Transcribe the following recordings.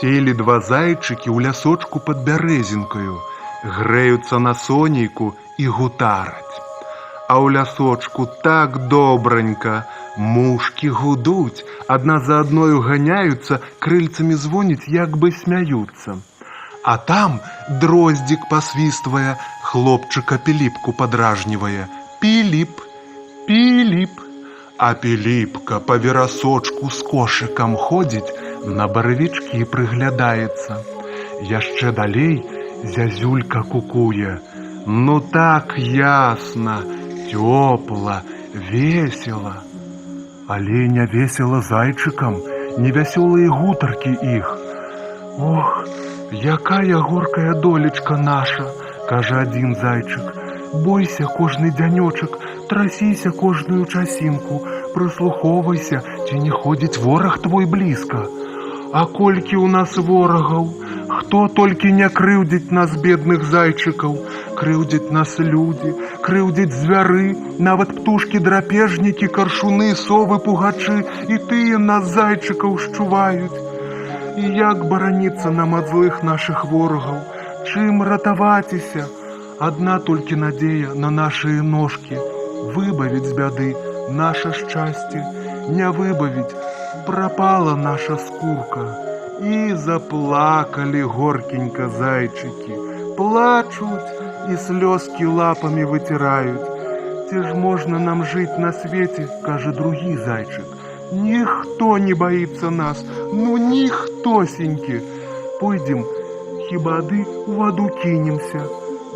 Селі два зайчыкі ў лясочку пад бярэзінкаю, грэюцца на сонейку і гутараць. А ў лясочку так добранька, мушкі гудуць, адна за адною ганяюцца, крыльцамі звоняць, як бы смяюцца. А там дроздзік пасвіствае, хлопчыка піліпку падражнівае. Піліп, піліп. А піліпка па верасочку з кошыкам ходзіць, на баравічкі прыглядаецца. Яшчэ далей зязюлька кукуе. Ну так ясна, цёпла, весела. Але не весела зайчыкам, невясёлыя гутаркі іх. Ох, якая горкая долечка наша, кажа адзін зайчык. Бойся кожны дзянёчак, трасіся кожную часінку, прыслухоўвайся, ці не ходзіць вораг твой блізка. А колькі ў нас ворагаў, хто толькі не крыўдзіць нас бедных зайчыкаў, крыўдзіць нас людзі, крыўдзіць звяры, нават птушкі драпежнікі, каршуны, совы, пугачы. І тыя нас зайчыкаў шчуваюць. І як бараніцца нам ад злых нашых ворагаў, чым ратаваціся, Адна толькі надзея на нашыя ножкі, выбавіць з бяды наша шчасце, не выбавіць, прапала наша скурка. І заплакалі горкенька зайчыкі, плачуць і слёзкі лапамі выціраюць. Ці ж можна нам жыць на свеце, кажа другі зайчык. Ніхто не баіцца нас, ну ніхтосенькі. Пойдзем, хіба ды у ваду кінемся.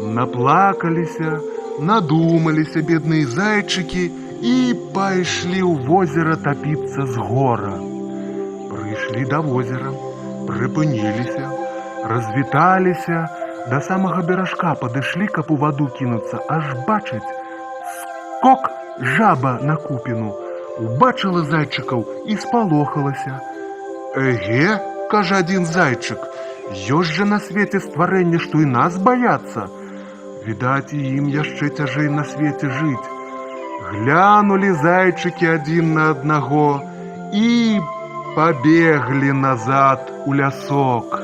Наплакаліся, надумаліся бедныя зайчыкі і пайшлі ў возера тапіцца з гора. Прыйшлі да возера, прыпыніліся, развіталіся, да самага беражка падышлі, каб у ваду кінуцца, аж бачаць, скок жаба на купіну. Убачыла зайчыкаў і спалохалася. Эге, кажа адзін зайчык, ёсць жа на свеце стварэнне, што і нас баяцца. Відаць, і ім яшчэ цяжэй на свеце жыць. Глянулі зайчыкі адзін на аднаго і пабеглі назад у лясок.